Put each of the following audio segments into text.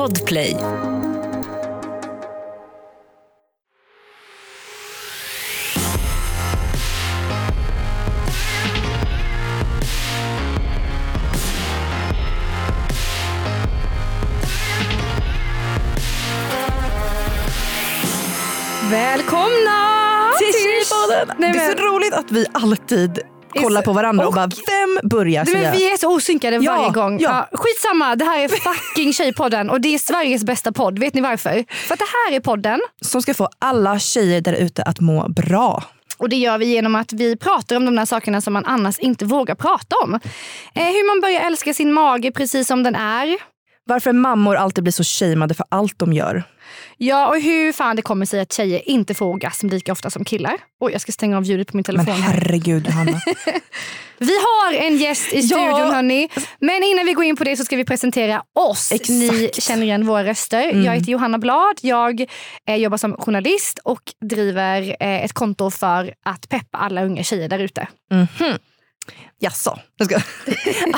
Podplay. Välkomna till! Nej, Det är så roligt att vi alltid kollar på varandra och, och- bara, vem börjar men säga? vi är så osynkade Ja, varje gång. ja. Ja. skitsamma, det här är fucking Tjejpodden och det är Sveriges bästa podd. Vet ni varför? För att det här är podden Som ska få alla tjejer där ute att må bra. och det gör vi genom att vi pratar om de där sakerna som man annars inte vågar prata om. Eh, hur man börjar älska sin mage precis som den är. Varför mammor alltid blir så shameade för allt de gör. Ja, och hur fan det kommer sig att tjejer inte får orgasm lika ofta som killar. Oj, jag ska stänga av ljudet på min Men telefon. här. herregud Johanna. Vi har en gäst i studion hörni. Men innan vi går in på det så ska vi presentera oss. Exakt. Ni känner igen våra röster. Jag heter Johanna Blad. Jag eh, jobbar som journalist och driver eh, ett konto för att peppa alla unga tjejer där ute. Mhm. Jaså? Jag.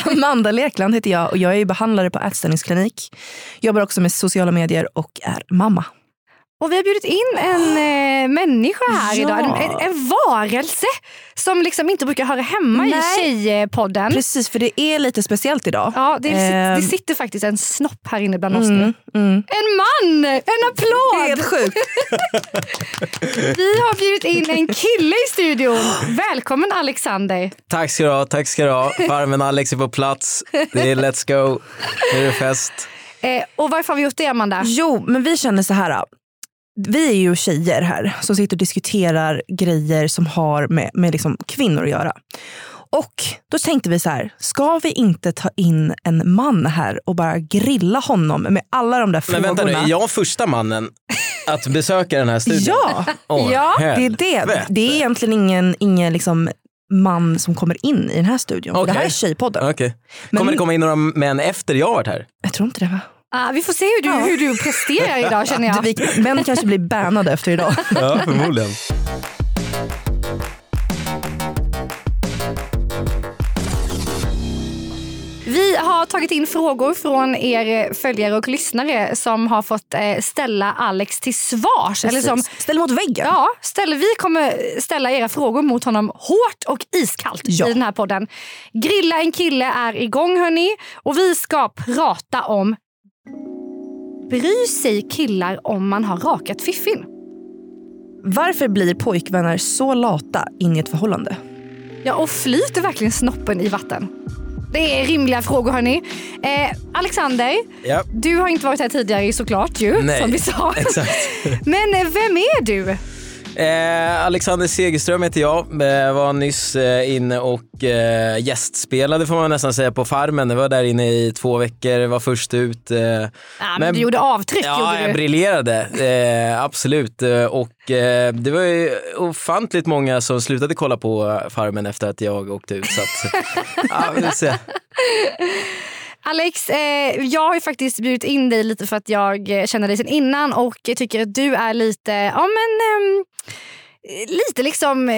Amanda Lekland heter jag och jag är behandlare på ätstörningsklinik. Jobbar också med sociala medier och är mamma. Och vi har bjudit in en eh, människa här Ja. idag. En, en, varelse som liksom inte brukar höra hemma Nej. i Tjejpodden. Precis, för det är lite speciellt idag. Ja, det, sitter, Ehm. det sitter faktiskt en snopp här inne bland oss nu. Mm, mm. En man! En applåd! Helt sjukt. Vi har bjudit in en kille i studion. Välkommen Alexander. Tack ska du ha, tack ska du ha. Farmen Alex är på plats. Det är let's go. Nu är det fest. Eh, och varför har vi gjort det Amanda? Jo, men vi känner så här. Vi är ju tjejer här som sitter och diskuterar grejer som har med, med liksom kvinnor att göra. Och då tänkte vi så här, ska vi inte ta in en man här och bara grilla honom med alla de där Men frågorna? vänta nu, är jag första mannen att besöka den här studion? Ja, Åh, Ja, det är det. Det är egentligen ingen, ingen liksom man som kommer in i den här studion. För Det här är Tjejpodden. Men- Kommer det komma in några män efter jag har varit här? Jag tror inte det va? Ah, vi får se hur du, hur du presterar idag känner jag. Vi, män kanske blir bannade efter idag. Ja, förmodligen. Vi har tagit in frågor från er följare och lyssnare som har fått eh, ställa Alex till svars. Eller som, Ställ mot väggen. ja, ställer, vi kommer ställa era frågor mot honom hårt och iskallt Ja. i den här podden. Grilla en kille är igång hörni och vi ska prata om Bryr sig killar om man har rakat fiffin? Varför blir pojkvänner så lata in i ett förhållande? Ja, och flyter verkligen snoppen i vatten? Det är rimliga frågor hörni. Eh, Alexander, Ja, du har inte varit här tidigare såklart ju, Nej, som vi sa. exakt. Men eh, vem är du? Eh, Alexander Segerström heter jag. Eh, var nyss eh, inne och eh, gästspelade får man nästan säga på Farmen. Jag var där inne i två veckor, var först ut. Eh, Ja, men Men- du gjorde avtryck. Ja, gjorde jag du. briljerade. Eh, absolut. Och det var ju ofantligt många som slutade kolla på Farmen efter att jag åkte ut. Så att, ja, vi får se. Alex, eh, jag har ju faktiskt bjudit in dig lite för att jag eh, känner dig sedan innan och tycker att du är lite, ja men ehm, Lite liksom eh,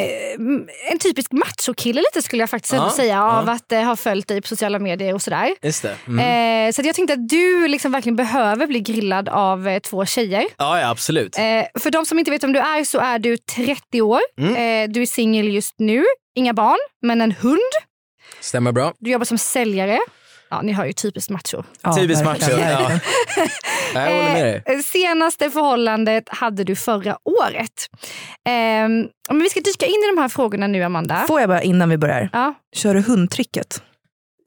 en typisk machokille lite skulle jag faktiskt Ja, säga ja. av att eh, ha följt dig på sociala medier och sådär. Just det. Mm. Eh, så jag tänkte att du liksom verkligen behöver bli grillad av eh, två tjejer. Ja, ja, absolut. Eh, för de som inte vet vem du är så är du 30 år. Mm. Eh, du är singel just nu. Inga barn, men en hund. Stämmer bra. Du jobbar som säljare. Ja, ni hör ju typiskt macho. Ja, Typiskt macho. Ja. Jag håller med dig. Eh, senaste förhållandet hade du förra året. Eh, men vi ska dyka in i de här frågorna nu, Amanda. Får jag bara innan vi börjar, Ja. kör du hundtricket?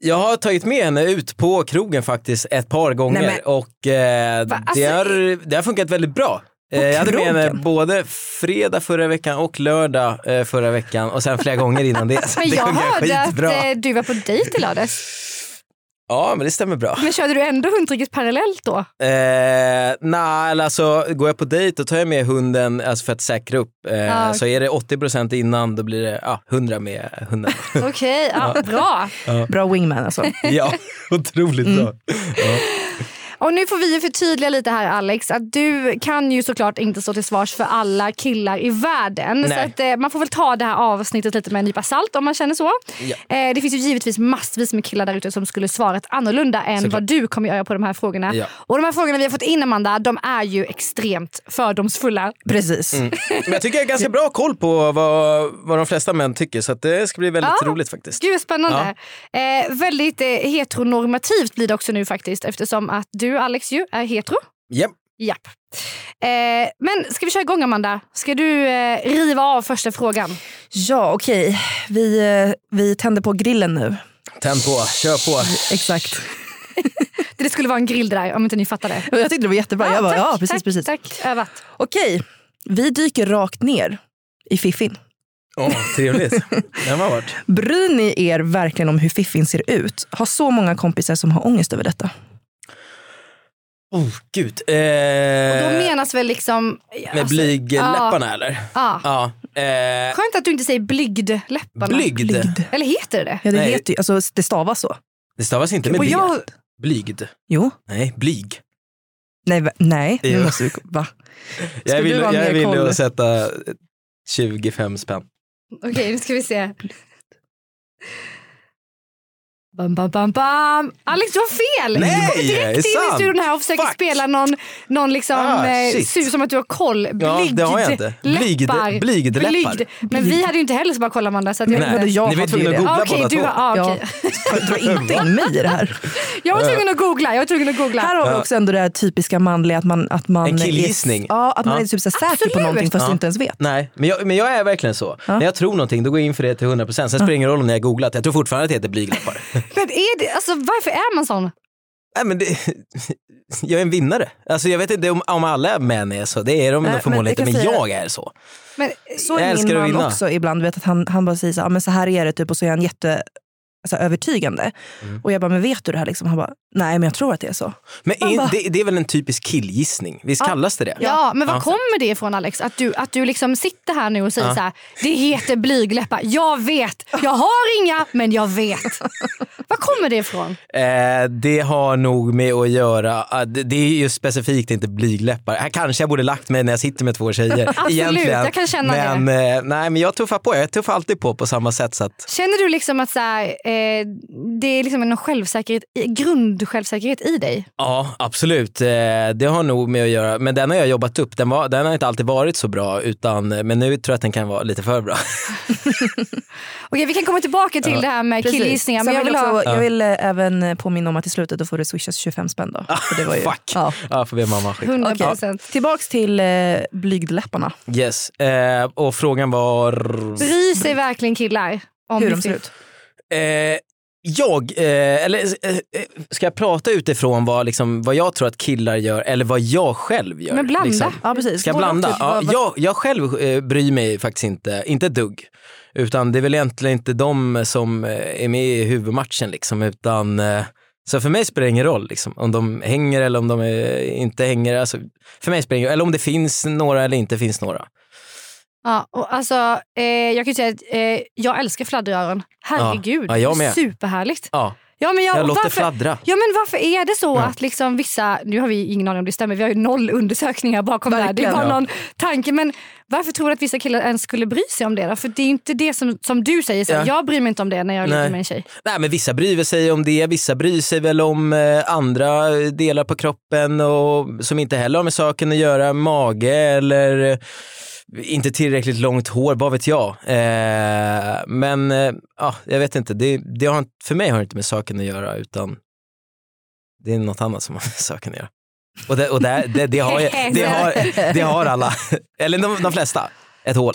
Jag har tagit med henne ut på krogen faktiskt ett par gånger Nej, och eh, Va, alltså, det, har, det har funkat väldigt bra. Eh, Jag hade med henne både fredag förra veckan och lördag eh, förra veckan och sen flera gånger innan det. Så Men det jag hörde skitbra. att du var på dejt i lördags. Ja, men det stämmer bra. Men körde du ändå hundtricket parallellt då? Eh, Nej, eller alltså går jag på dejt då tar jag med hunden alltså för att säkra upp. Eh, Ah, Så är det 80% innan då blir det ja, 100 med hunden. Okej, ja, bra. Bra wingman alltså. ja, otroligt Mm. bra. Ja. Och nu får vi förtydliga lite här Alex att du kan ju såklart inte stå till svars för alla killar i världen. Nej. Så att, eh, man får väl ta det här avsnittet lite med en nypa salt om man känner så. Ja. Eh, det finns ju givetvis massvis med killar där ute som skulle svarat annorlunda än Såklart. vad du kommer göra på de här frågorna. Ja. Och de här frågorna vi har fått in Amanda, de är ju extremt fördomsfulla. Precis. Men jag tycker jag har ganska bra koll på vad, vad de flesta män tycker så att det ska bli väldigt Ja. roligt faktiskt. Gud spännande. Eh, väldigt eh, heteronormativt blir det också nu faktiskt eftersom att du Alex ju är hetero. Japp. Japp. Eh, men ska vi köra igång Amanda? Ska du eh, riva av första frågan? Ja, okej. Vi, eh, vi tänder på grillen nu. Tänd på, kör på. Exakt. Det skulle vara en grill det där om inte ni fattar det. Och Jag tyckte det var jättebra. jag bara, tack, ja, precis, tack, precis. Tack, övat. Okej, vi dyker rakt ner i fiffin. Åh, trevligt. Den var varit. Bryr ni er verkligen om hur fiffin ser ut? Har så många kompisar som har ångest över detta. Oh, gud. Eh, Då menas väl liksom... med blygdläpparna eller? Ja. Ja. Eh, Skönt att du inte säger blygdläpparna. blygd. Blygd. Eller heter det det? Ja, det, Nej. heter alltså, det stavas så. Det stavas inte med Och jag, Blygd. Jo. Nej, blyg. Nej, va- nej. Jo. Nu måste vi, va? Ska Jag du vill, ha jag mer vill att sätta 25 spänn. Okej, nu ska vi se. Bam, bam, bam, bam. Alex, du har fel! Nej, du kommer direkt in i studion här och försöker Fuck. spela någon, någon liksom, Ah, eh, sur som att du har koll. Ja, det har jag inte. Blygd- blygdläppar. Blygd. Men vi hade ju inte heller så bara kolla Amanda. Så att jag, Nej. inte. jag Ni var hade tvungna att googla Ah, okej, båda du två. var, ah, Ja. okej. Dra inte in mig i det här. Jag var tvungen att googla. Jag var tvungen att googla. Här har vi Ja. också ändå det här typiska manliga att man, att man En killgissning. Är, ja, att man Ja. är typ så säker på Absolut. någonting fast Ja. inte ens vet. Nej, men jag, men jag är verkligen så. När jag tror någonting då går jag in för det till 100%. Sen spelar det ingen roll om jag googlat. Jag tror fortfarande att det heter blygdläppar. Men är det, alltså, varför är man sån? Nej, men det, jag är en vinnare. Alltså, jag vet inte om, om alla män är så. Det är de Nej, förmodligen inte, men jag är så. Men, Så är min man också ibland. Vet, att han, han bara säger så, här, "Ja, men så här är det typ och så är han jätte alltså, övertygande. Mm. Och jag bara, men vet du det här? Liksom? Han bara, nej men jag tror att det är så. Men är, bara- det, det är väl en typisk killgissning? Visst kallas det det? Ja, men var Ja. kommer det ifrån Alex? Att du, att du liksom sitter här nu och säger Ja. så här, det heter blygdläppar. Jag vet, jag har inga men jag vet. var kommer det ifrån? Eh, det har nog med att göra, ah, det, det är ju specifikt inte blygdläppar. Här kanske jag borde lagt mig när jag sitter med två tjejer. Absolut, egentligen. jag kan känna men, det. Eh, nej, men jag tuffar på, jag tuffar alltid på på samma sätt. Så att, Känner du liksom att så här, eh, det är liksom en självsäkerhet, grundsjälvsäkerhet i dig? ja, absolut. Eh, det har nog med att göra, men den har jag jobbat upp. Den, var, den har inte alltid varit så bra, utan, men nu tror jag att den kan vara lite för bra. Okej, vi kan komma tillbaka till det här med Precis. killgissningar. Men jag vill ha... jag vill eh, även eh, påminna om att i slutet då får det swishas 25 spänn. Då. För det var ju, Fuck. Ja. Ja, får be mamma skicka. 100 Okej. procent. Tillbaks till eh, blygdläpparna. Yes. Eh, och frågan var... Bryr sig verkligen killar om Hur de ser ut. Eh, jag, eh, eller eh, eh, ska jag prata utifrån vad, liksom, vad jag tror att killar gör eller vad jag själv gör? Men blanda. Liksom. Ja, precis. Ska jag blanda? Ja, jag, jag själv eh, bryr mig faktiskt inte, inte dugg. Utan det är väl egentligen inte de som eh, är med i huvudmatchen liksom, utan eh, så för mig spelar det ingen roll liksom, om de hänger eller om de inte hänger. Alltså, för mig spelar det ingen Eller om det finns några eller inte finns några. Ja, och alltså, eh, jag kan ju säga att eh, jag älskar fladderöron. Herregud, Ja, jag med. superhärligt. Ja, Ja, men jag, jag låter varför, fladdra. Ja men varför är det så Ja. att liksom vissa, nu har vi ingen aning om det stämmer, vi har ju noll undersökningar bakom det här. Det är Verkligen. bara Ja. någon tanke. Men varför tror du att vissa killar ens skulle bry sig om det då? För det är inte det som, som du säger, så Ja. jag bryr mig inte om det när jag ligger med en tjej. Nej, men vissa bryr sig om det, vissa bryr sig väl om eh, andra delar på kroppen och som inte heller har med saken att göra, mage eller inte tillräckligt långt hår, vad vet jag. Eh, men eh, ja, jag vet inte, det, det har, för mig har det inte med saken att göra utan det är något annat som har med saken att göra. Och det, och det, det, det, har, det, har, det har alla, eller de, de flesta, ett hål.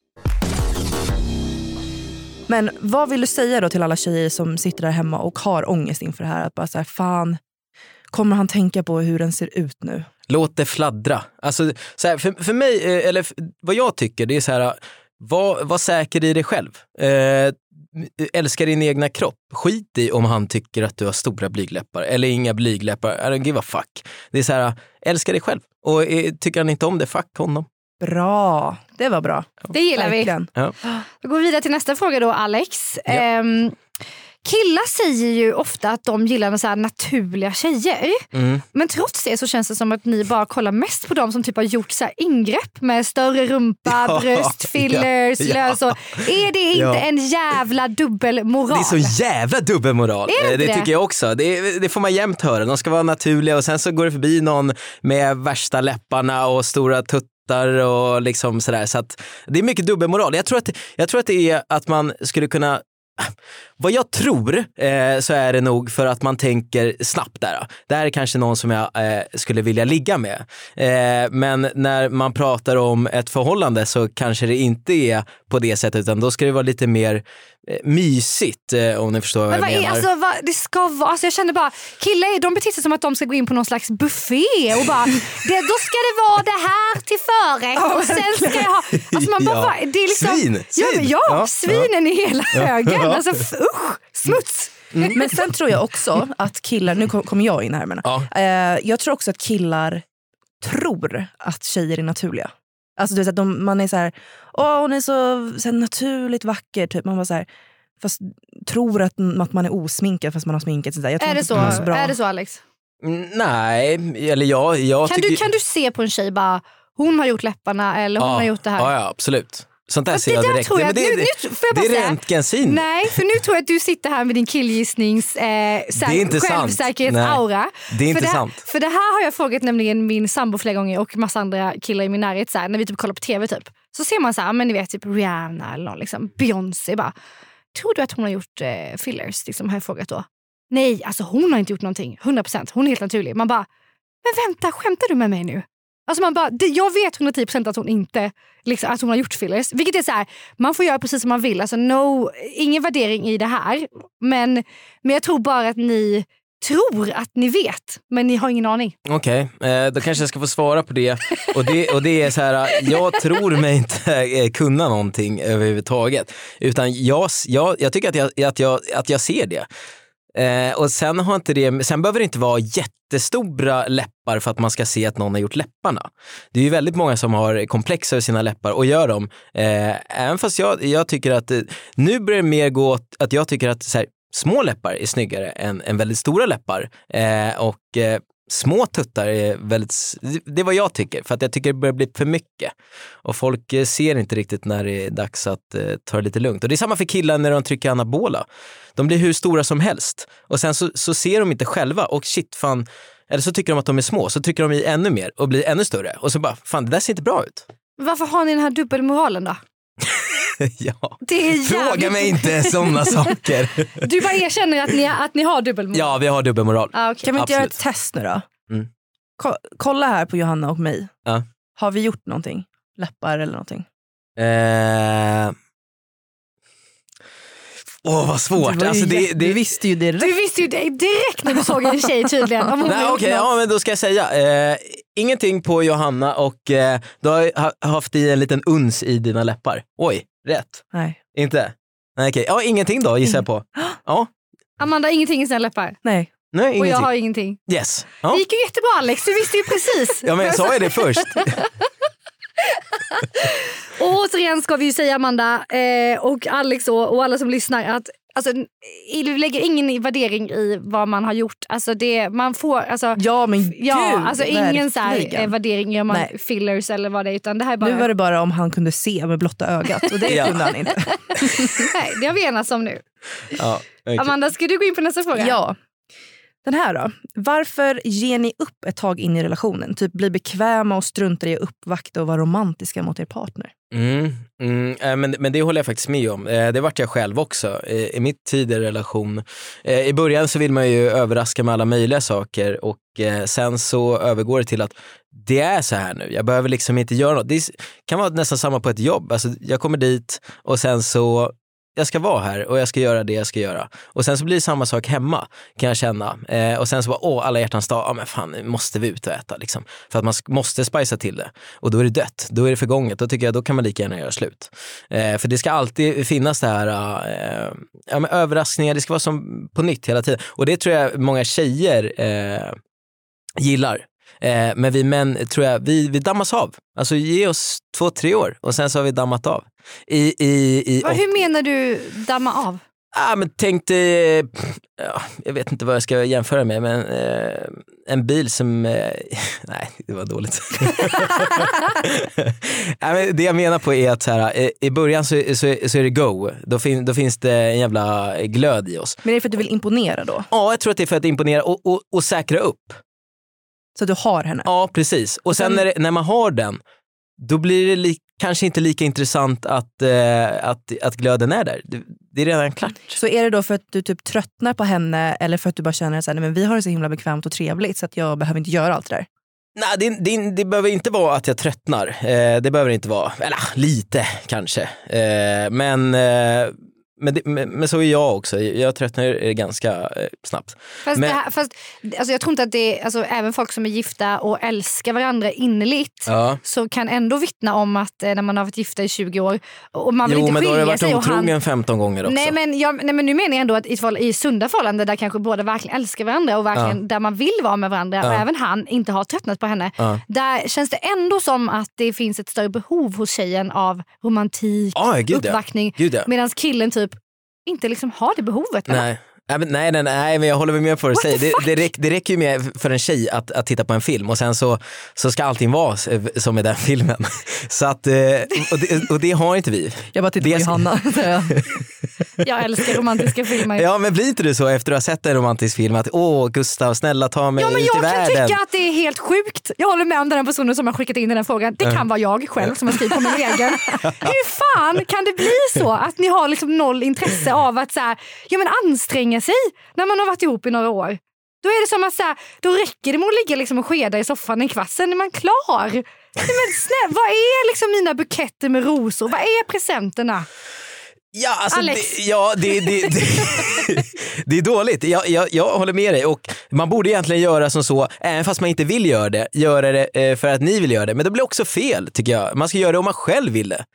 Men vad vill du säga då till alla tjejer som sitter där hemma och har ångest inför det här? Att bara så här, fan, kommer han tänka på hur den ser ut nu? Låt det fladdra. Alltså, så här, för, för mig, eh, eller vad jag tycker, det är så här, eh, var, var säker i dig själv. Eh, älska din egna kropp. Skit i om han tycker att du har stora blygläppar eller inga blygläppar. I don't give a fuck. Det är så här, eh, älska dig själv. Och eh, tycker han inte om det, fuck honom. Bra, det var bra. Det gillar vi. Verkligen. Då går vi vidare till nästa fråga då Alex. Ehm, killar säger ju ofta att de gillar så här naturliga tjejer. Mm. Men trots det så känns det som att ni bara kollar mest på de som typ har gjort så här ingrepp med större rumpa, Ja, bröst, fillers, ja, ja. lös och... Är det inte Ja. en jävla dubbelmoral? Det är så jävla dubbelmoral. Det Eh, det det? tycker jag också. Det, det får man jämt höra. De ska vara naturliga och sen så går det förbi någon med värsta läpparna och stora tuttar och liksom sådär. Så att det är mycket dubbelmoral. Jag tror att, jag tror att det är att man skulle kunna vad jag tror eh, så är det nog för att man tänker snabbt där. Det här är kanske någon som jag eh, skulle vilja ligga med. Eh, men när man pratar om ett förhållande så kanske det inte är på det sättet utan då ska det vara lite mer eh, mysigt eh, om ni förstår vad Men jag vad är, menar. alltså, vad, det ska vara, alltså jag känner bara, killar de beter sig som att de ska gå in på någon slags buffé och bara, det, då ska det vara det här till förrätt och sen ska jag ha... Alltså man bara, Ja. det är liksom, Svin, Ja, men svin. ja, Ja, svinen i hela högen. Alltså usch, smuts. Men sen tror jag också att killar, nu kom- kommer jag in här men, Ja. eh, jag tror också att killar tror att tjejer är naturliga. Alltså du vet, att de, man är så här, åh hon är så, så här naturligt vacker, typ. man bara så här, fast tror att, att man är osminkad fast man har sminkat sig. Är det, så, bra. är det så Alex? Mm, Nej, eller jag, jag Kan tycker... du, kan du se på en tjej bara, hon har gjort läpparna eller hon ja, har gjort det här? Ja, ja absolut. Sånt där ser jag direkt. tror jag men det, nu- nu- det är röntgensyn. Nej, för nu tror jag att du sitter här med din killgissnings eh, sä- Det är inte sant. självsäkerhetsaura. Det är inte för det, sant. För det här har jag frågat nämligen min sambo flera gånger och massa andra killar i min närhet. Så här, när vi typ kollar på tv typ. Så ser man så här, men ni vet typ Rihanna eller någon, liksom, Beyoncé. Bara, tror du att hon har gjort eh, fillers? Liksom, har jag frågat då. Nej, alltså hon har inte gjort någonting. 100%. Hon är helt naturlig. Man bara, men vänta, skämtar du med mig nu? Alltså man bara, det, jag vet 110% att hon inte liksom, att hon har gjort fillers. Vilket är så här, man får göra precis som man vill. Alltså no, ingen värdering i det här. Men, men jag tror bara att ni tror att ni vet, men ni har ingen aning. Okej, eh, då kanske jag ska få svara på det. Och det, och det är så här, jag tror mig inte eh, kunna någonting överhuvudtaget. Utan jag, jag, jag tycker att jag, att, jag, att jag ser det. Eh, och sen, har inte det, sen behöver det inte vara jättestora läppar för att man ska se att någon har gjort läpparna. Det är ju väldigt många som har komplex över sina läppar och gör dem. Eh, även fast jag, jag tycker att, eh, nu börjar det mer gå åt att jag tycker att så här, små läppar är snyggare än, än väldigt stora läppar. Eh, och eh, små tuttar är väldigt, det är vad jag tycker, för att jag tycker det börjar bli för mycket. Och folk eh, ser inte riktigt när det är dags att eh, ta det lite lugnt. Och det är samma för killar när de trycker anabola. De blir hur stora som helst och sen så, så ser de inte själva och shit fan, eller så tycker de att de är små, så trycker de i ännu mer och blir ännu större och så bara, fan det där ser inte bra ut. Varför har ni den här dubbelmoralen då? ja. Det är Fråga mig inte sådana saker. Du bara erkänner att ni, att ni har dubbelmoral? ja, vi har dubbelmoral. Ah, okej. Kan vi inte göra ett Absolut. test nu då? Mm. Ko- kolla här på Johanna och mig. Ja. Har vi gjort någonting? Läppar eller någonting? Eh... Åh vad svårt. Du, Alltså, det, det... du visste ju direkt. Du visste ju det direkt när du såg en tjej tydligen. Om hon Nej, har okej, något. ja, men då ska jag säga. Eh, ingenting på Johanna och eh, du har haft i en liten uns i dina läppar. Oj, rätt. Nej. Inte? Nej, okej. Ja, ingenting då gissar jag på. Ja, Amanda har ingenting i sina läppar. Nej. nej Och jag ingenting. har ingenting. Yes. Det Ja. gick ju jättebra Alex, du visste ju precis. ja, men jag sa ju det först. Och återigen ska vi ju säga Amanda eh, och Alex och, och alla som lyssnar att alltså, vi lägger ingen värdering i vad man har gjort. Alltså det, man får, alltså, Ja men ja, gud, alltså ingen så här, eh, värdering gör man Nej. fillers eller vad det är. Utan det här är bara, Nu var det bara om han kunde se med blotta ögat och det Ja. kunde han inte. nej, det har vi enats om nu. Ja, okej. Amanda, ska du gå in på nästa fråga? Ja. Den här då. Varför ger ni upp ett tag in i relationen? Typ blir bekväma och struntar i att uppvakta och vara romantiska mot er partner. Mm, mm, eh, men, men det håller jag faktiskt med om. Eh, det vart jag själv också i, i mitt tidigare relation. Eh, I början så vill man ju överraska med alla möjliga saker och sen så övergår det till att det är så här nu, jag behöver liksom inte göra något. Det kan vara nästan samma på ett jobb. Alltså, jag kommer dit och sen så jag ska vara här och jag ska göra det jag ska göra. Och sen så blir det samma sak hemma kan jag känna. Eh, och sen så bara, åh alla hjärtans dag, ja men fan nu måste vi ut och äta liksom. För att man måste spicea till det. Och då är det dött, då är det förgånget. Då tycker jag då kan man lika gärna göra slut. Eh, för det ska alltid finnas det här, eh, ja, men överraskningar, det ska vara som på nytt hela tiden. Och det tror jag många tjejer eh, gillar. Eh, men vi män tror jag, vi, vi dammas av. Alltså ge oss två, tre år och sen så har vi dammat av. I, i, i, Vad, hur menar du damma av? Ah, men tänk dig, ja, jag vet inte vad jag ska jämföra med, men eh, en bil som, eh, nej det var dåligt. nej, men det jag menar på är att så här, eh, i början så, så, så är det go, då, fin, då finns det en jävla glöd i oss. Men är det för att du vill imponera då? Ja, jag tror att det är för att imponera och, och, och säkra upp. Så att du har henne? Ja, precis. Och sen sen- när, det, när man har den, då blir det li, kanske inte lika intressant att, eh, att, att glöden är där. Det, det är redan klart. Så är det då för att du typ tröttnar på henne eller för att du bara känner att men vi har det så himla bekvämt och trevligt så att jag behöver inte göra allt det där? Nej, det, det, det behöver inte vara att jag tröttnar. Eh, det behöver det inte vara. Eller lite kanske. Eh, men, eh, men, det, men, men så är jag också. Jag tröttnar eh, ganska eh, snabbt. Fast, Men- här, fast alltså jag tror inte att det alltså, även folk som är gifta och älskar varandra innerligt Ja. så kan ändå vittna om att eh, när man har varit gifta i 20 år och man vill Jo, inte men då har skilja jag varit sig. och han- otrogen 15 gånger också. Nej men, jag, nej men nu menar jag ändå att i, i sunda förhållanden där kanske båda verkligen älskar varandra och verkligen där man vill vara med varandra och Ja. även han inte har tröttnat på henne. Ja. Där känns det ändå som att det finns ett större behov hos tjejen av romantik, Ja, gud ja. uppvaktning. Ja. Medan killen typ inte liksom har det behovet. Nej. Nej, men, nej, nej, nej, men jag håller väl med på vad du säger. Det, det, räck, det räcker ju med för en tjej att, att titta på en film och sen så, så ska allting vara som i den filmen. Så att, eh, och, det, och det har inte vi. Jag bara tittar Det- på Johanna. jag. Jag älskar romantiska filmer. Ja men blir inte du så efter att ha sett en romantisk film att åh Gustav snälla ta mig Ja, men ut jag i kan världen. tycka att det är helt sjukt. Jag håller med om den personen som har skickat in den här frågan. Det kan vara jag själv som har skrivit på min egen. Hur fan kan det bli så att ni har liksom noll intresse av att så här, ja, men anstränga sig när man har varit ihop i några år? Då är det som att så här, då räcker det med att ligga liksom och skeda i soffan en kvart, sen är man klar. Men snälla, vad är liksom mina buketter med rosor? Vad är presenterna? Ja, alltså, Alex. Det, ja det, det, det, det är dåligt. Jag, jag, jag håller med dig och man borde egentligen göra som så, även fast man inte vill göra det, göra det eh, för att ni vill göra det. Men det blir också fel tycker jag. Man ska göra det om man själv vill det.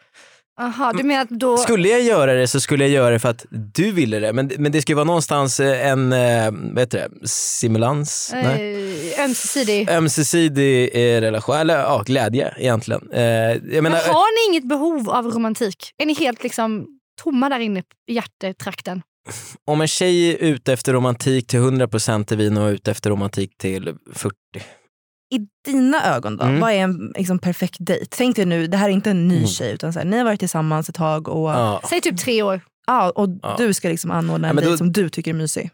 Aha, du menar att då... Skulle jag göra det så skulle jag göra det för att du ville det. Men, men det ju vara någonstans eh, en, eh, vad heter det, simulans? Nej. Eh, ömsesidig. Ömsesidig eh, relation, eller ja, glädje egentligen. Jag menar, Men har ni inget behov av romantik? Är ni helt liksom tomma där inne i hjärtetrakten? om en tjej är ute efter romantik till 100% är vi nog ute efter romantik till 40. I dina ögon då, Mm. vad är en liksom, perfekt dejt? Tänk dig nu, det här är inte en ny Mm. tjej utan så här, ni har varit tillsammans ett tag och, ja. Ja. Säg typ tre år. och Ja. du ska liksom anordna Ja, en men dejt som du tycker är mysig.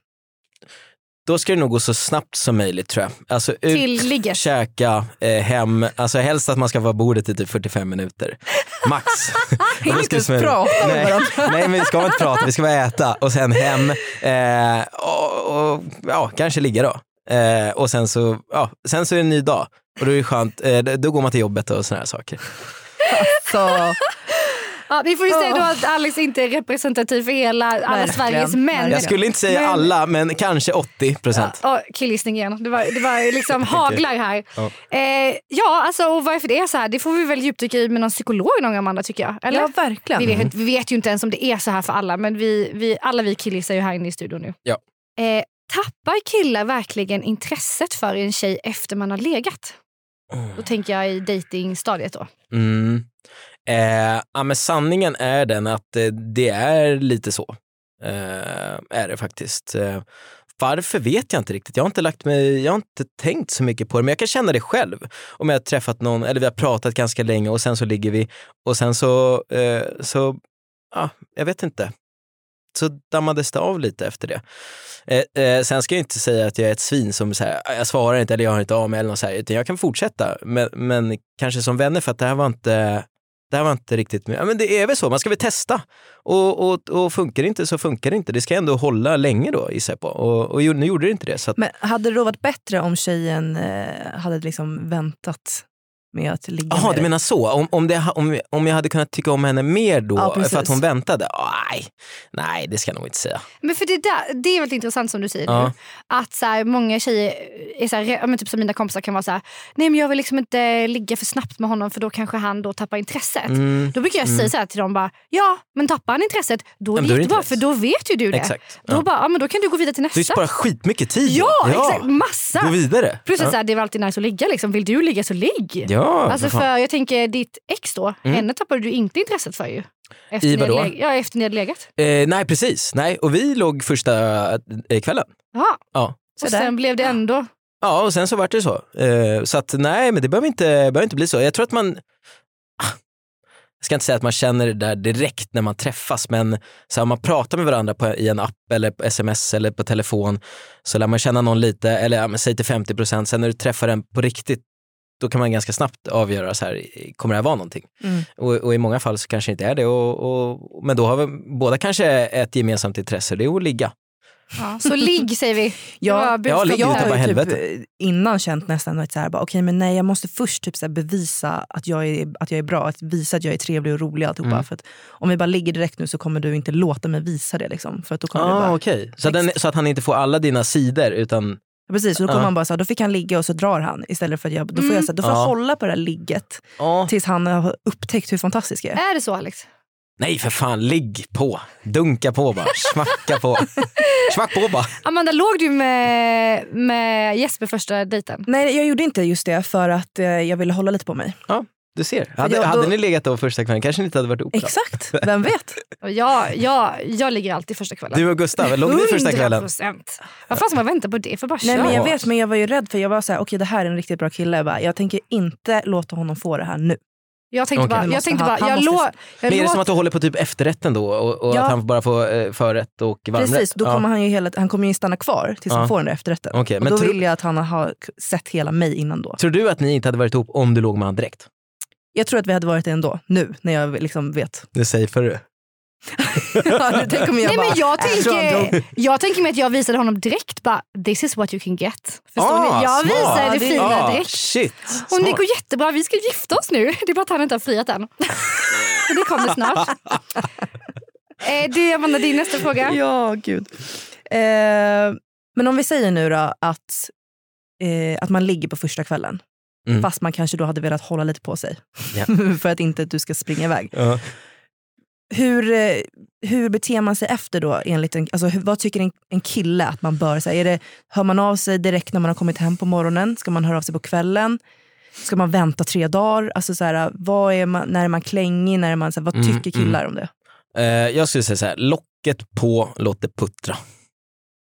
Då ska det nog gå så snabbt som möjligt tror jag. Alltså ut, Till käka, eh, hem, alltså helst att man ska vara på bordet i typ 45 minuter. Max. Då Inte ska ens prata med nej, varandra. nej men vi ska inte prata, vi ska bara äta och sen hem eh, och, och ja, kanske ligga då. Eh, och sen så, ja, sen så är det en ny dag och då är det skönt, eh, då går man till jobbet och sådana här saker. Så, Ja, vi får ju säga då att Alex inte är representativ för hela alla Verkligen, Sveriges män. verkligen. Jag skulle inte säga Men- alla, men kanske 80 procent. Ja, killgissning igen. Det var, det var liksom haglar här. Ja. Eh, ja, alltså, och varför det är så här, det får vi väl djupdyka i med någon psykolog någon gång Amanda tycker jag. Eller? ja, verkligen. Vi vet, vi vet ju inte ens om det är så här för alla men vi, vi, alla vi killgissar ju här inne i studion nu. Ja. Eh, tappar killar verkligen intresset för en tjej efter man har legat? Då tänker jag i datingstadiet då. Mm. Eh, ja, men sanningen är den att eh, det är lite så. Eh, är det faktiskt. Eh, varför vet jag inte riktigt. Jag har inte lagt mig, jag har inte tänkt så mycket på det, men jag kan känna det själv. Om jag har träffat någon, eller vi har pratat ganska länge och sen så ligger vi och sen så, eh, så ja, jag vet inte. Så dammades det av lite efter det. Eh, eh, sen ska jag inte säga att jag är ett svin som så här, ah, jag svarar inte eller jag har inte av mig eller något så här, utan jag kan fortsätta. Men, men kanske som vänner för att det här var inte det här var inte riktigt, ja, men det är väl så, man ska väl testa. Och, och, och funkar det inte så funkar det inte. Det ska ändå hålla länge då gissar jag på. Och, och nu gjorde det inte det. Så att, Men hade det då varit bättre om tjejen eh, hade liksom väntat med att ligga Jaha, med du dig. menar så? Om, om, det, om, om jag hade kunnat tycka om henne mer då Ja, för att hon väntade? Nej, nej, det ska jag nog inte säga. Men för det, där, det är väldigt intressant som du säger Ja. nu. Att så här, många tjejer, är så här, ja, men typ som mina kompisar kan vara så här, nej men jag vill liksom inte ligga för snabbt med honom för då kanske han då tappar intresset. Mm. Då brukar jag säga så här till dem bara, ja men tappar han intresset då är Ja, det jättebra för då vet ju du det. Exakt. Då, Ja. bara, ja, men då kan du gå vidare till Du nästa. sparar skitmycket tid. Ja, exakt, massa. Gå vidare. Plus att ja. så här, det är väl alltid nice att ligga. Liksom. Vill du ligga så ligg. Ja, Alltså för jag tänker ditt ex då, Mm. henne tappade du inte intresset för ju. Efter I vadå? Ja, efter ni hade legat. Eh, nej, precis. Nej, och vi låg första eh, kvällen. Ja. Ja. Och Så där. sen blev det ändå... Ja, och sen så vart det så. Eh, så att nej, men det behöver inte, behöver inte bli så. Jag tror att man, Ah, jag ska inte säga att man känner det där direkt när man träffas, men så här, om man pratar med varandra på, i en app eller på sms eller på telefon så lär man känna någon lite, eller ja, säg till 50 procent, sen när du träffar den på riktigt då kan man ganska snabbt avgöra, så här, kommer det här vara någonting? Mm. Och, och i många fall så kanske det inte är det, och, och, men då har vi båda kanske ett gemensamt intresse, det är att ligga. Ja. Så ligg säger vi. Ja, ja, ligg Jag har typ innan känt nästan att så här, bara, okej men nej jag måste först typ så här bevisa att jag, är, att jag är bra, att visa att jag är trevlig och rolig. Alltihopa. Mm. För att om vi bara ligger direkt nu så kommer du inte låta mig visa det. Liksom, för att då kommer det Ah, bara, okej. så, att den, så att han inte får alla dina sidor utan Precis, och då kommer Ja. man bara så här, då fick han ligga och så drar han. Istället för att jag, då får jag, så här, då får jag Ja. hålla på det här ligget Ja. tills han har upptäckt hur fantastisk jag är. Är det så Alex? Nej för fan, ligg på. Dunka på bara. Smacka på. Smack på bara. Amanda, låg du med, med Jesper första dejten? Nej jag gjorde inte just det för att eh, jag ville hålla lite på mig. Du ser. Hade, jag- då- hade ni legat då första kvällen kanske ni inte hade varit ihop. Exakt, vem vet? Jag, jag, jag ligger alltid första kvällen. Du och Gustav, låg ni första kvällen? 100%. Vad fan ska man vänta på det för? Bara Nej, men jag Ja. vet men jag var ju rädd för jag var så här, okej det här är en riktigt bra kille. Jag, bara, jag tänker inte låta honom få det här nu. Jag tänkte Okej. bara, Det jag tänkte bara, jag lå, jag Men är det som att du håller på typ efterrätten då och, och Ja. att han bara får eh, förrätt och varmrätt? Precis, då Ja. kommer han ju hela, han kommer ju stanna kvar tills Ja. han får den där efterrätten. Okej, och men då tro- vill jag att han har sett hela mig innan då. Tror du att ni inte hade varit ihop om du låg med honom direkt? Jag tror att vi hade varit det ändå, nu när jag liksom vet. Det säger du. Ja, Tänk om jag Nej, bara, men jag, tror han tänker, drog. jag tänker mig att jag visade honom direkt bara, this is what you can get. Förstår Ah, ni? Jag smart. visade det fina Ah, direkt. shit. Och det går jättebra, vi ska gifta oss nu. Det är bara att han inte har friat än. Det kommer snart. Eh, du Amanda, din nästa fråga. Ja, gud. Eh, men om vi säger nu då att, eh, att man ligger på första kvällen. Mm. Fast man kanske då hade velat hålla lite på sig. Ja. för att inte du ska springa iväg. Ja. Hur, eh, hur beter man sig efter då? Enligt en, alltså, vad tycker en, en kille att man bör säga? Är det, hör man av sig direkt när man har kommit hem på morgonen? Ska man höra av sig på kvällen? Ska man vänta tre dagar? Alltså, så här, vad är man, när är man klängig? När är man, så här, vad Mm, tycker killar om det? Eh, jag skulle säga så här, locket på, låt det puttra.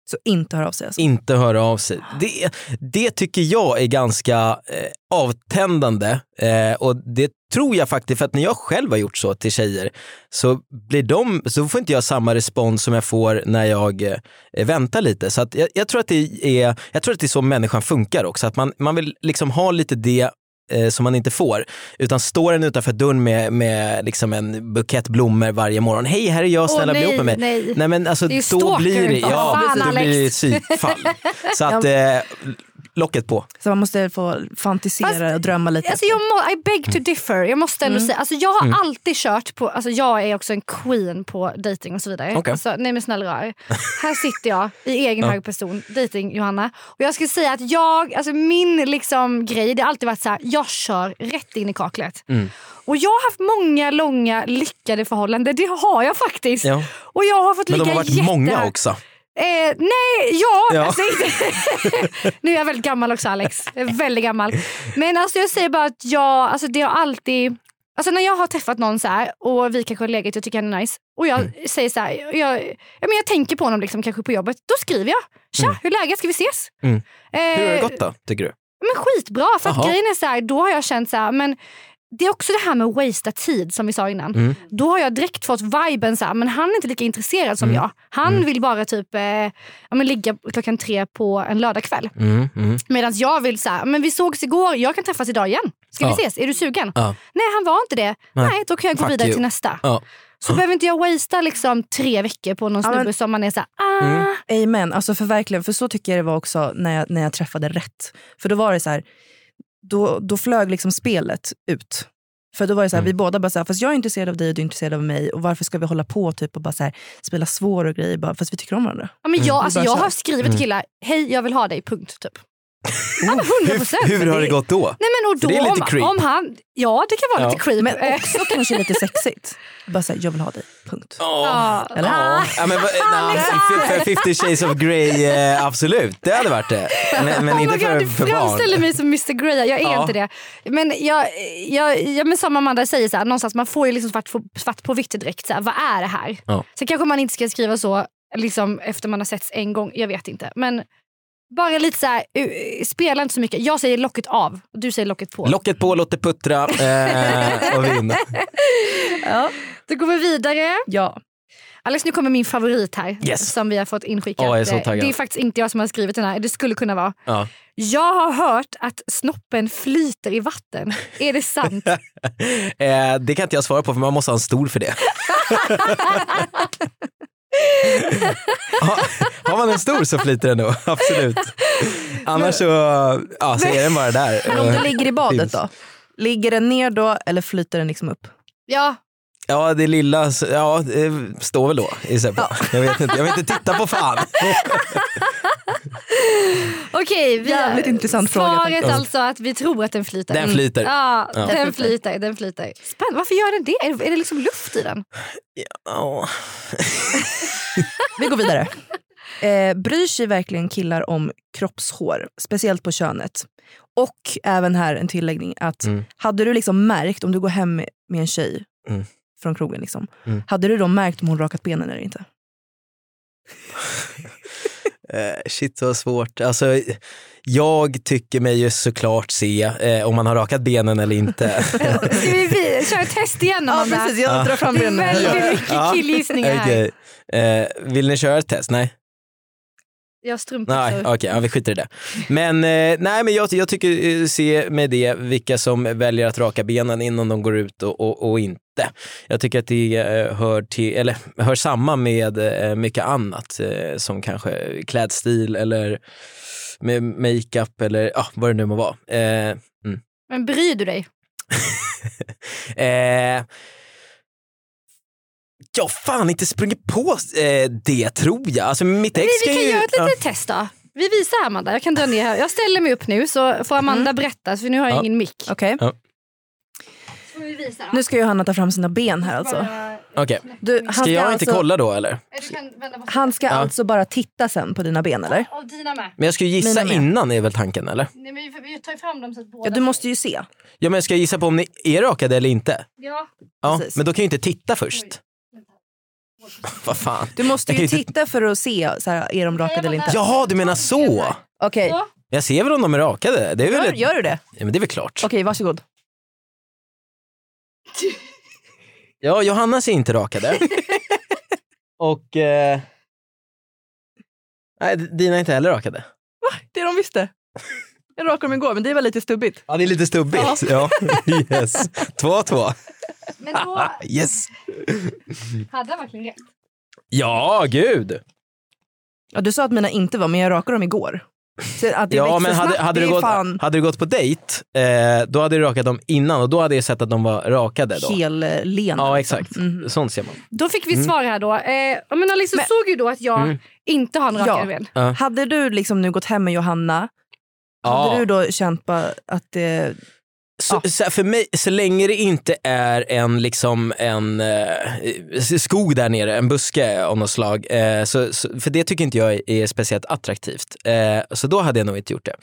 Så inte höra av sig. Alltså. inte höra av sig. Det, det tycker jag är ganska eh, avtändande eh, och det tror jag faktiskt, för att när jag själv har gjort så till tjejer så, blir de, så får inte jag samma respons som jag får när jag eh, väntar lite. Så att jag, jag, tror att det är, jag tror att det är så människan funkar också, att man, man vill liksom ha lite det eh, som man inte får. Utan står den utanför dörren med, med liksom en bukett blommor varje morgon. Hej, här är jag, snälla bli nej, ihop med mig. nej. Nej men alltså då blir det, ja, fan, då blir det Alex. psykfall. Så att eh, locket på. Så man måste få fantisera Fast- och drömma lite. Alltså jag må, I beg to differ. Jag måste ändå Mm. säga, alltså jag har alltid kört på, alltså jag är också en queen på dating och så vidare. Okej. Alltså, nej men snälla rör. Här sitter jag i egen hög person, dating Johanna. Och jag skulle säga att jag, alltså min liksom grej, det har alltid varit så här, jag kör rätt in i kaklet. Mm. Och jag har haft många långa lyckade förhållanden, det har jag faktiskt. Ja. Och jag har fått Men de har varit jätte... många också. Eh, nej, ja. Ja. Alltså, nu är jag väldigt gammal också Alex. Jag väldigt gammal. Men alltså, jag säger bara att jag, alltså, det har alltid... Alltså när jag har träffat någon så här och vi kanske har legat jag tycker han är nice och jag Mm. säger så här, jag, ja, men jag tänker på honom liksom, kanske på jobbet. Då skriver jag. Tja, Mm. hur är läget? Ska vi ses? Mm. Eh, Hur har det gått då, tycker du? Men skitbra. För att grejen är så här, då har jag känt så här, men det är också det här med att wastea tid som vi sa innan. Mm. Då har jag direkt fått viben så här, men han är inte lika intresserad som Mm. jag. Han Mm. vill bara typ eh, ja, men ligga klockan tre på en lördagkväll. Mm, mm. Medan jag vill så här, men vi sågs igår, jag kan träffas idag igen. Ska Ja. vi ses? Är du sugen? Ja. Nej han var inte det. Nej. Nej, då kan jag gå Fuck vidare you. till nästa. Ja. Så behöver inte jag wastea liksom tre veckor på någon snubbe som man är så här, ah. Mm. Amen. Alltså för verkligen, för så tycker jag det var också när jag, när jag träffade rätt. För då var det så här, då, då flög liksom spelet ut. För då var det så här, Mm. vi båda bara så här, fast jag är intresserad av dig och du är intresserad av mig. Och varför ska vi hålla på typ och bara så här, spela svår och grejer bara fast vi tycker om varandra? Ja, men jag, alltså, bara jag kör. har skrivit killar, hej jag vill ha dig, punkt. Typ. Ja, men 100 procent. Hur har det gått då? Nej, men och För då, det är lite om, creep. om han, ja det kan vara Ja. lite creep. Men Eh, också kanske lite sexigt. Bara säga, jag vill ha dig, punkt. ja. Eller? Ah. Ja, men, för, för 50 shades of Grey, eh, absolut. Det hade varit det. Men, men Oh inte my God, för, du för barn. framställer mig som Mr Grey, jag är Ja. inte det. Men, jag, jag, jag, men som Amanda säger, så här, någonstans, man får ju liksom svart, på, svart på vitt direkt. Så här, vad är det här? Ja. Sen kanske man inte ska skriva så liksom, efter man har setts en gång, jag vet inte. Men bara lite så här, uh, spela inte så mycket. Jag säger locket av och du säger locket på. Locket på, låt det puttra eh, och vinn. Ja. Då går vi vidare. ja. Alex, nu kommer min favorit här Yes. som vi har fått inskickat. Är Eh, taggad. det är faktiskt inte jag som har skrivit den här, det skulle kunna vara. Ja. Jag har hört att snoppen flyter i vatten. Är det sant? Eh, det kan inte jag svara på för man måste ha en stol för det. har, har man en stor så flyter den nog, absolut. Annars så, ja, så är den bara där. Men om du ligger i badet Finns. då? Ligger den ner då eller flyter den liksom upp? ja, Ja, det lilla, ja, det står väl då gissar jag på. Jag vet inte, jag vill inte titta på fan. okej. vi- Jävligt intressant fråga Svaret faktiskt. alltså att vi tror att den flyter. Den flyter. Ja, Ja. den flyter. Den flyter. Spännande. Varför gör den det? Är det, är det liksom luft i den? Ja. Vi går vidare. Eh, bryr sig verkligen killar om kroppshår, speciellt på könet? Och även här en tilläggning att Mm. hade du liksom märkt om du går hem med, med en tjej Mm. från krogen, liksom, Mm. hade du då märkt om hon rakat benen eller inte? Eh, shit så svårt. Alltså, jag tycker mig ju såklart se eh, om man har rakat benen eller inte. Ska vi, vi köra ett test igen Amanda? jag drar fram Det är benen. väldigt mycket Ja. killgissningar här. Okej. Eh, vill ni köra ett test? Nej? Jag strumpor. Nej, okej, ja, vi skiter i det. Men, eh, nej, men jag, jag tycker eh, se med det vilka som väljer att raka benen innan de går ut och, och, och inte. Jag tycker att det eh, hör, till, eller, hör samman med eh, mycket annat eh, som kanske klädstil eller med makeup eller ja, vad det nu må vara. Eh, Men bryr du dig? jag fan inte sprungit på eh, det tror jag. Alltså, mitt ex Vi, vi ska kan ju, göra ett ja. litet test då. Vi visar Amanda, jag kan dra ner här. Jag ställer mig upp nu så får Amanda berätta för nu har jag Ja. ingen mick. Visa då. Nu ska Johanna ta fram sina ben här alltså. Bara- Okej. Du, han Ska jag inte alltså, kolla då eller? Han ska Ja. alltså bara titta sen på dina ben eller? Och dina med. Men jag ska ju gissa innan är väl tanken eller? Nej, men vi, vi tar ju fram dem så att båda... Ja, du måste ju se. Ja men ska jag gissa på om ni är rakade eller inte? Ja. Ja, Precis. men då kan jag ju inte titta först. Vad fan. Du måste ju titta för att se, så här, är de rakade eller inte? Jaha, du menar så? Okej, Så. Jag ser väl om de är rakade? Det är väl, gör, ett... gör du det? ja, men det är väl klart. Okej, varsågod. Ja, Johanna ser inte rakade. Och... Eh... Nej, dina är inte heller rakade. Det är de visste. Jag rakade dem igår men det var lite stubbigt. Ja, det är lite stubbigt. Ja. Yes. Två, två. Men då Yes. hade jag verkligen rätt. Ja, gud. Ja, du sa att mina inte var men jag rakade dem igår. Så att det Ja, men hade, snabbt, hade, det du gått, fan hade du gått på dejt, eh, då hade du rakat dem innan och då hade jag sett att de var rakade. Då. hellena. Ja, liksom. exakt. Mhm. Sånt ser man. Då fick vi svar här då. Eh, men Alice Men- såg ju då att jag Mm. inte har en rakade Ja. ben. Ja. Hade du liksom nu gått hem med Johanna, hade Ja. du då känt att det... Så, så här, för mig, så länge det inte är en, liksom, en eh, skog där nere, en buske av något slag, eh, så, så, för det tycker inte jag är, är speciellt attraktivt. Eh, så då hade jag nog inte gjort det.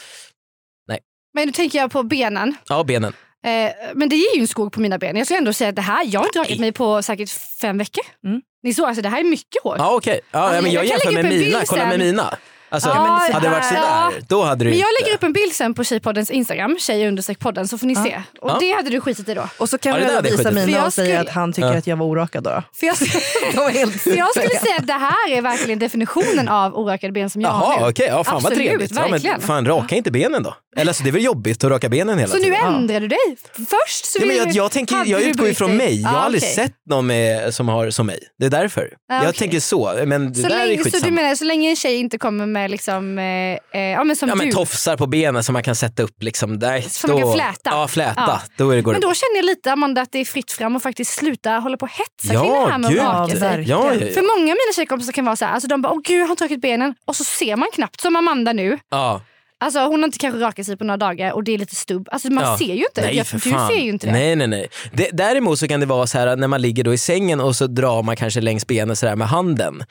Men nu tänker jag på benen. Ja, benen. Eh, men det är ju en skog på mina ben. Jag skulle ändå säga att det här, jag har inte rakat Nej. mig på säkert fem veckor. Mm. Ni såg, alltså det här är mycket hår. Ja, okej. Ja, Alltså, ja, men jag, jag kan jämför med mina. Kolla med mina. Alltså, Ja, men hade det varit sådär, ja. då hade du Men jag inte. lägger upp en bild sen på Tjejpoddens Instagram, tjej podden så får ni Ja. se. Och Ja. det hade du skitit i då. Och så kan Ja, jag visa mina jag och säga att han tycker Ja. att jag var orakad då. För jag, helt för jag skulle säga att det här är verkligen definitionen av orakade ben som jag har Jaha, nu. okej. Ja, fan vad trevligt. Ja, men, fan, raka inte benen då. Eller så det är väl jobbigt att raka benen hela Så nu tiden. ändrar du dig? Först så Ja, men jag, jag, tänker, jag utgår ju brytt från dig. mig. Jag har Ja, aldrig sett någon med, som har som mig. Det är därför. Ja, Jag tänker så, men det Så där är länge, så skitsamma. du menar så länge en tjej inte kommer med liksom, eh, eh, ja men som Ja, men du. tofsar på benen som man kan sätta upp. Liksom. Där, Som man kan fläta. Ja, fläta. Ja. Då är det, går Men då känner jag lite Amanda att det är fritt fram och faktiskt sluta hålla på och hetsa Ja, kring det här med gud. att raka Ja, sig. Ja, ja, ja. För många av mina tjejkompisar kan vara så här, alltså de bara åh gud han har torkat benen och så ser man knappt som Amanda nu. ja. Alltså hon har inte kanske rakat sig på några dagar och det är lite stubb. Alltså man Ja. ser ju inte. Nej, Jag- för du fan. ser ju inte det. Nej, nej, nej. Det, däremot så kan det vara så här när man ligger då i sängen och så drar man kanske längs benen så där med handen.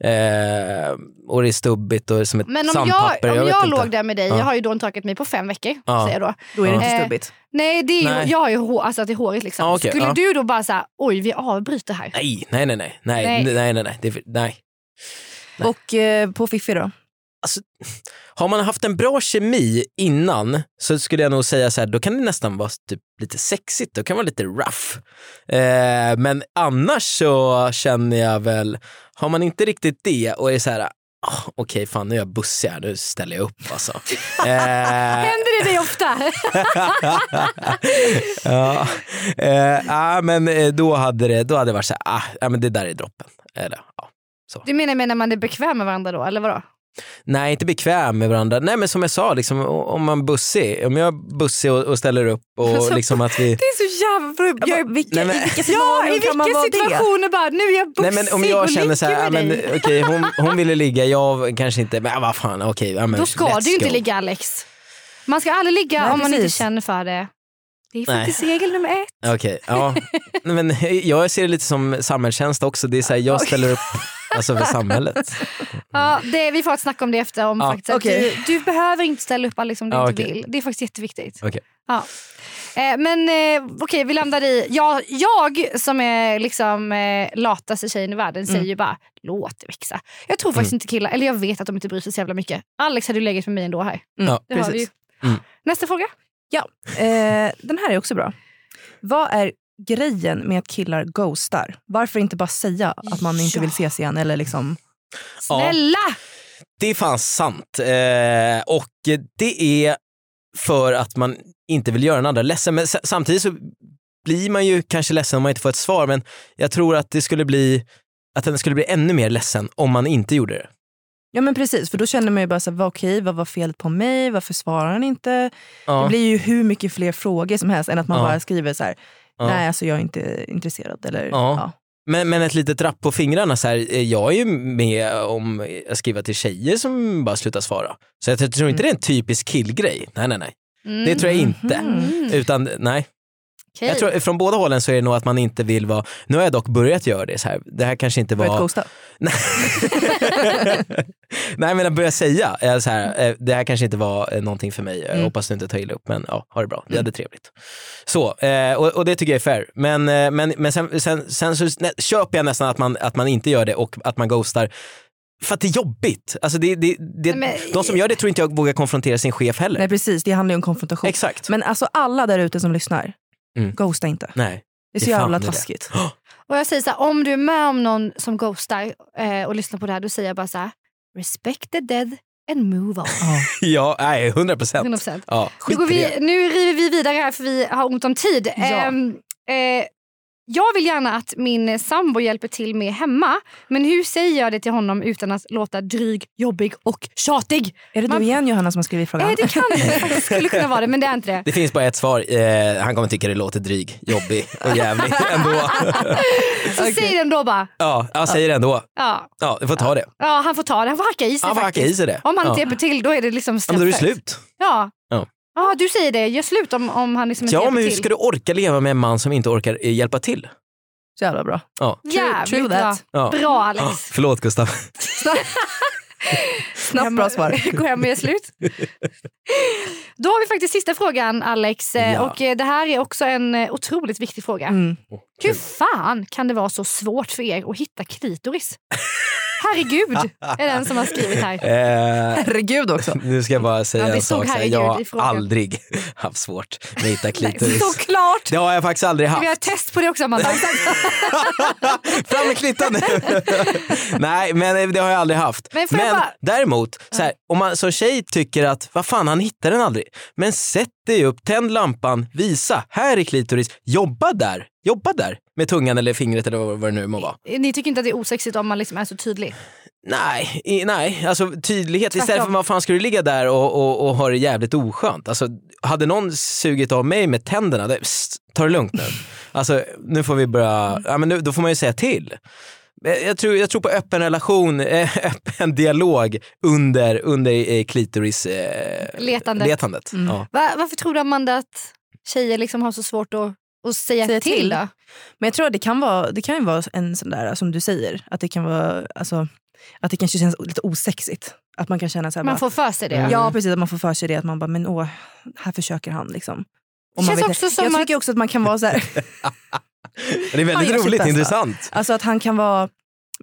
Eh, och det är stubbigt och som ett Men om sandpapper. jag, om jag inte. låg där med dig, Ja. jag har ju då torkat mig på fem veckor. Ja. Säger jag då. Då är det inte Eh, stubbigt. Nej, det är Nej. jag har ju hår, alltså att det är hårigt. Liksom. Ja, okej, Skulle ja. du då bara säga oj vi avbryter här. Nej, nej, nej, nej, nej, Nej. nej, nej, nej, nej. Det, nej. Nej. Och eh, på Fiffi då? Har man haft en bra kemi innan så skulle jag nog säga så här, då kan det nästan vara typ lite sexigt, då kan det vara lite rough. Eh, men annars så känner jag väl, har man inte riktigt det och är så här, ah, okej fan nu är jag bussig här, nu ställer jag upp alltså. eh, Händer det dig ofta? ja, eh, ah, men eh, då hade det, då hade det varit så här, ah, men det där är droppen. Eller, ja. du menar med när man är bekväm med varandra då, eller vadå? Nej, inte bekväm med varandra. Nej, men som jag sa, liksom, om man är bussig, om jag är bussig och, och ställer upp och liksom att vi... Det är så Jag, Vilka, Nej, men- I vilka ja, scenarion i kan man vilka vara det? situationer bara, nu är jag bussig Nej, men om jag och känner så här, ja, men, okej, hon, hon ville ligga, jag kanske inte, men vad fan, okej. ja, men Då ska du ju inte go. ligga Alex. Man ska aldrig ligga Nej, om man inte precis. känner för det. Det är Nej. faktiskt regel nummer ett. Okej, ja. Men jag ser det lite som samhällstjänst också. Det är så här, jag ställer upp alltså, för samhället. Ja, det, vi får ett snack om det efter. Om Ja, faktiskt, okej. du, du behöver inte ställa upp Alex om du Ja, inte okej. vill. Det är faktiskt jätteviktigt. Okej. Ja. Eh, men eh, okej, vi landar i... Jag, jag som är liksom eh, lataste tjejen i världen säger ju bara låt det växa. Jag tror faktiskt inte killar, eller jag vet att de inte bryr sig så jävla mycket. Alex hade ju legat med mig ändå här. Mm, Ja, Det har vi ju. Mm. Nästa fråga. Eh, den här är också bra. Vad är grejen med att killar ghostar? Varför inte bara säga att man inte Ja. vill ses igen? Eller liksom, Ja. Snälla! Det är fan sant. Eh, och det är för att man inte vill göra den andra ledsen. Men samtidigt så blir man ju kanske ledsen om man inte får ett svar. Men jag tror att det skulle bli att den skulle bli ännu mer ledsen om man inte gjorde det. ja men precis, för då känner man ju bara så här, vad, okej, vad var felet på mig? Varför svarar han inte? Ja. Det blir ju hur mycket fler frågor som helst än att man Ja. bara skriver så här, Ja. nej alltså jag är inte intresserad. Eller, Ja. ja. Men, men ett litet rapp på fingrarna, så här, eh, jag är ju med om att skriva till tjejer som bara slutar svara. Så jag tror inte det är en typisk killgrej. Nej, nej, nej. Mm. Det tror jag inte. Mm. Utan nej. Okej. Jag tror, från båda hållen så är det nog att man inte vill vara, nu har jag dock börjat göra det så här. det här kanske inte Börjat var... ghosta. Nej men att börja säga, eh, så här, eh, det här kanske inte var eh, någonting för mig, jag Mm. hoppas du inte tar illa upp men ja, ha det bra, vi hade trevligt. Så, och, och det tycker jag är fair. Men, men, men sen, sen, sen så nä, köper jag nästan att man, att man inte gör det och att man ghostar. För att det är jobbigt. Alltså det, det, det, Nej, men- de som gör det tror inte jag vågar konfrontera sin chef heller. Nej precis, det handlar ju om konfrontation. Exakt. Men alltså alla där ute som lyssnar, Mm. ghosta inte. Nej. Det är så Det jävla det. taskigt. Och jag säger så här, om du är med om någon som ghostar eh, och lyssnar på det här, då säger jag bara så här, respect the dead and move on. Ja, nej, 100 procent. 100%. Ja, Nu, vi, nu river vi vidare här för vi har ont om tid. Ja. Ehm, eh, jag vill gärna att min sambo hjälper till med hemma. Men hur säger jag det till honom utan att låta dryg, jobbig och tjatig? Är det Man- du igen Johanna som har skrivit frågan? Eh, det kan det faktiskt skulle kunna vara det, men det är inte det. Det finns bara ett svar, eh, han kommer tycka det låter dryg, jobbig och jävlig ändå. Så säg den då bara. Ja, jag säger det ändå. Ja. Ja, du får ta det. ja, han får ta det. Han får hacka i sig Han får hacka i sig det. Om han ja. inte hjälper till då är det liksom Ja, men då är det straffet. slut. Ja. Ja. Ja, du säger det. Gör slut om, om han liksom inte Ja, hjälper men hur till. ska du orka leva med en man som inte orkar eh, hjälpa till? Så jävla bra. Ja. Jävligt true bra. that. Ja. Bra Alex. Ah, förlåt Gustav. Snabbt bra svar. Gå hem och slut. Då har vi faktiskt sista frågan Alex. Eh, Ja. Och eh, det här är också en eh, otroligt viktig fråga. Mm. Hur fan kan det vara så svårt för er att hitta klitoris? Herregud, är den som har skrivit här. Eh, Herregud också. nu ska jag bara säga Ja, en sak. så här. herregud Jag har aldrig haft svårt med att hitta Nej, klitoris. Såklart! Det har jag faktiskt aldrig Vi har haft. test på det också Amanda. Fram med klittan nu! Nej, men det har jag aldrig haft. Men Men bara- däremot, så här, om man som tjej tycker att vad fan han hittar den aldrig. Men sätt dig upp, tänd lampan, visa, här är klitoris, jobba där. Jobba där med tungan eller fingret eller vad det nu må vara. Ni tycker inte att det är osexigt om man liksom är så tydlig? Nej, i, nej. alltså tydlighet. Istället Tvärtom. för vad fan ska du ligga där och, och, och ha det jävligt oskönt? Alltså, hade någon sugit av mig med tänderna, det, psst, ta det lugnt nu. Alltså, nu får vi börja, ja, men nu, då får man ju säga till. Jag, jag, tror, jag tror på öppen relation, eh, öppen dialog under, under eh, klitoris eh, Letandet. letandet. Ja. Va, varför tror du Amanda att tjejer liksom har så svårt att, att säga, Säga till? till. då? Men jag tror att det kan vara, det kan ju vara en sån där som du säger, att det kan vara alltså, att det kanske känns lite osexigt. Att man kan känna så här, Man bara, får för sig det. Mm. Ja precis, att man får för sig det att man bara, men åh, här försöker han liksom. Och känns vet- också som jag att- tycker också att man kan vara så här, Det är väldigt roligt, intressant. alltså att han kan vara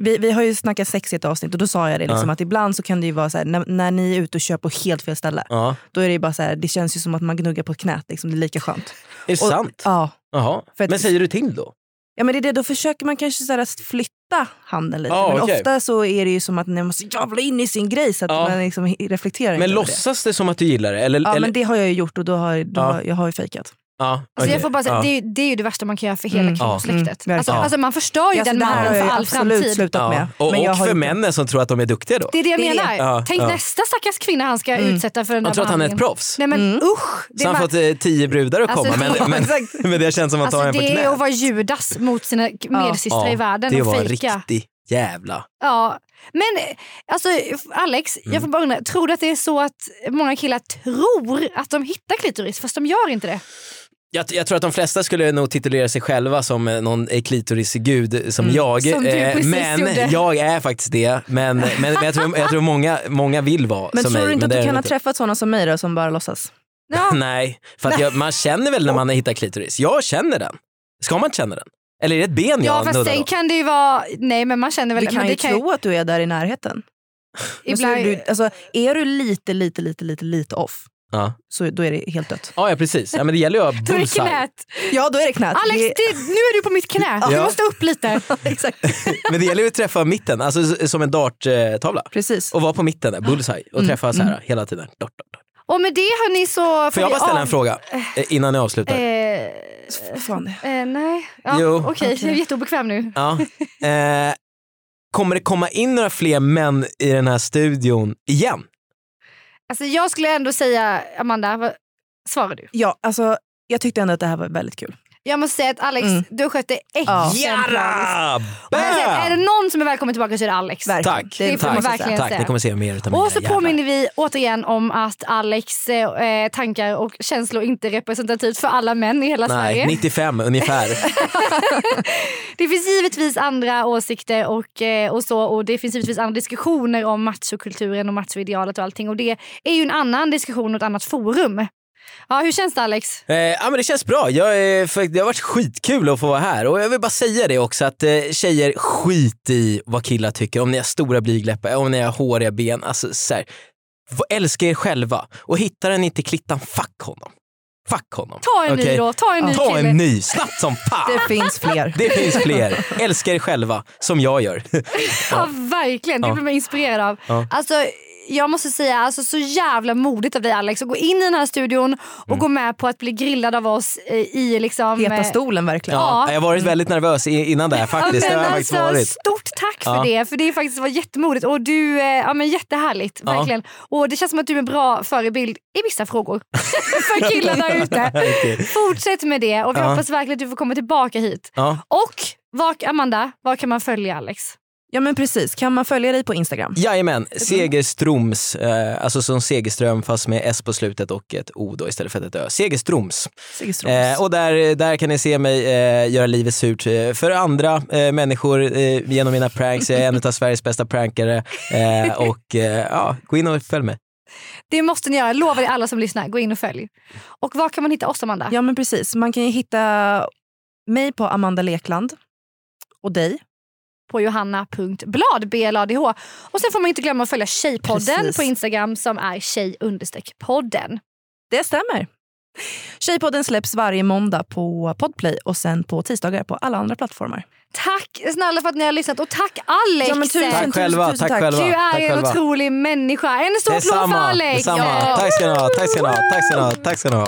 vi, vi har ju snackat sex i ett avsnitt och då sa jag det liksom, Ja. att ibland så kan det ju vara så här, när, när ni är ute och kör på helt fel ställe. Ja. Då är det ju bara så här, det känns ju som att man gnuggar på knät. Liksom, det är lika skönt. Är det Och- sant? Ja. Jaha. Att- Men säger du till då? Ja men det är det, då försöker man kanske så här flytta handen lite. Ja, men okej. ofta så är det ju som att man måste jävla in i sin grej så att Ja. man liksom reflekterar Men över det. låtsas det som att du gillar det? Eller, Ja eller? men det har jag ju gjort och då har, då har, jag har ju fejkat. Ja, Alltså okej. jag får bara säga, ja. det, är, det är ju det värsta man kan göra för hela Mm. kvinnosläktet. Mm, alltså, alltså man förstör ju Alltså, den det här mannen för all framtid. slutat med. Ja. Och, men jag och har för det. männen som tror att de är duktiga då. Det är det jag Det det. menar. Ja, Tänk ja. nästa stackars kvinna han ska utsätta för den Han där tror att han är ett proffs. Nej men Mm. usch. Det Så är, han fått eh, tio brudar att Alltså, komma det- men, men, men det känns som att ta alltså, en på det är knä. att vara Judas mot sina medsystrar i världen det och var fejka. riktigt jävla... Ja. Men alltså Alex, Mm. jag får bara undra, tror du att det är så att många killar tror att de hittar klitoris fast de gör inte det? Jag, jag tror att de flesta skulle nog titulera sig själva som eh, någon klitorisgud som jag. Mm. Som du eh, men gjorde. jag är faktiskt det. Men, men, men jag tror, jag tror många, många vill vara Men som tror mig. du inte men att du kan ha träffat sådana som mig då som bara låtsas? Ja. Nej, för att jag, man känner väl när man hittar klitoris. Jag känner den. Ska man känna den? Eller är det ett ben Ja jag fast nuddar sen då? kan det ju vara, nej men man känner väl Du kan men ju det tro att du är där i närheten. Men ibland, är, du, alltså, är du lite, lite, lite, lite, lite off Ja. så då är det helt dött. Ja, ja precis. Ja, men det gäller ju att då är det bullseye. knät. Ja då är det knät. Alex, Det- det, nu är du på mitt knä. Du Ja. måste upp lite. Exakt. Men det gäller ju att träffa mitten, alltså s- som en darttavla. Precis. Och vara på mitten där, bullseye. Och Mm, träffa så här hela tiden. Dart, dart, dart. Och med det hörni så... Får jag bara ställa en fråga eh, innan jag avslutar? Eh, Fan. eh, nej, ja, Jo. Okej. Jag är jätteobekväm nu. Ja. Eh, kommer det komma in några fler män i den här studion igen? Alltså, jag skulle ändå säga, Amanda, vad svarar du? Ja, alltså, jag tyckte ändå att det här var väldigt kul. Jag måste säga att Alex, Mm. du har skött det exemplariskt. Är det någon som är välkommen tillbaka så är det Alex. Verkligen. Tack, Det får man tack, verkligen tack. Ni kommer se mer utav Och så jävlar. påminner vi återigen om att Alex eh, tankar och känslor inte är representativt för alla män i hela Nej, Sverige. 95 ungefär. Det finns givetvis andra åsikter och, eh, och så och det finns givetvis andra diskussioner om machokulturen och machoidealet och allting och det är ju en annan diskussion och ett annat forum. Ja, hur känns det Alex? Eh, ja, men det känns bra. Jag, är, för, det har varit skitkul att få vara här. Och jag vill bara säga det också att eh, tjejer, skit i vad killar tycker. Om ni har stora blygdläppar, om ni har håriga ben. Alltså, så här, älska er själva. Och hittar den inte klittan, fuck honom. Fuck honom. Ta en ny Okej? då, ta en ny Ta kille. en ny, snabbt som fan. Det finns fler. Det finns fler. Älska er själva, som jag gör. Ja, verkligen, det Ja. blir man inspirerad av. Ja. Alltså, jag måste säga, alltså, så jävla modigt av dig Alex att gå in i den här studion och Mm. gå med på att bli grillad av oss i liksom... Heta eh, stolen verkligen. Ja, Ja. jag har varit väldigt nervös innan det här faktiskt. Det Ja, men faktiskt alltså, varit. Stort tack för Ja. det, för det faktiskt var jättemodigt och du, eh, ja men jättehärligt. Ja. Verkligen. Och det känns som att du är en bra förebild i vissa frågor för killar där ute. Fortsätt med det och vi Ja. hoppas verkligen att du får komma tillbaka hit. Ja. Och var, Amanda, var kan man följa Alex? Ja men precis, kan man följa dig på Instagram? Jajamän, Segerstroms, eh, alltså som Segerström fast med S på slutet och ett O då istället för ett Ö. Segerstroms. Segerströms. Eh, och där, där kan ni se mig eh, göra livet surt eh, för andra eh, människor eh, genom mina pranks. Jag är en av Sveriges bästa prankare eh, och eh, ja, gå in och följ mig. Det måste ni göra, lovar det alla som lyssnar. Gå in och följ. Och var kan man hitta oss Amanda? Ja men precis, man kan ju hitta mig på Amanda Lekland och dig. På johanna.blad, BLADH. Och sen får man inte glömma att följa Tjejpodden Precis. på Instagram som är tjej-podden. Det stämmer. Tjejpodden släpps varje måndag på Podplay och sen på tisdagar på alla andra plattformar. Tack snälla för att ni har lyssnat och tack Alex! Ja, men tusen, Tack själva, tusen tack själva. Du är tack en själva. otrolig människa. En stor applåd för Alex! detsamma. Ja. Tack ska ni ha, tack ska ni ha, tack ska ni ha, tack ska ni ha.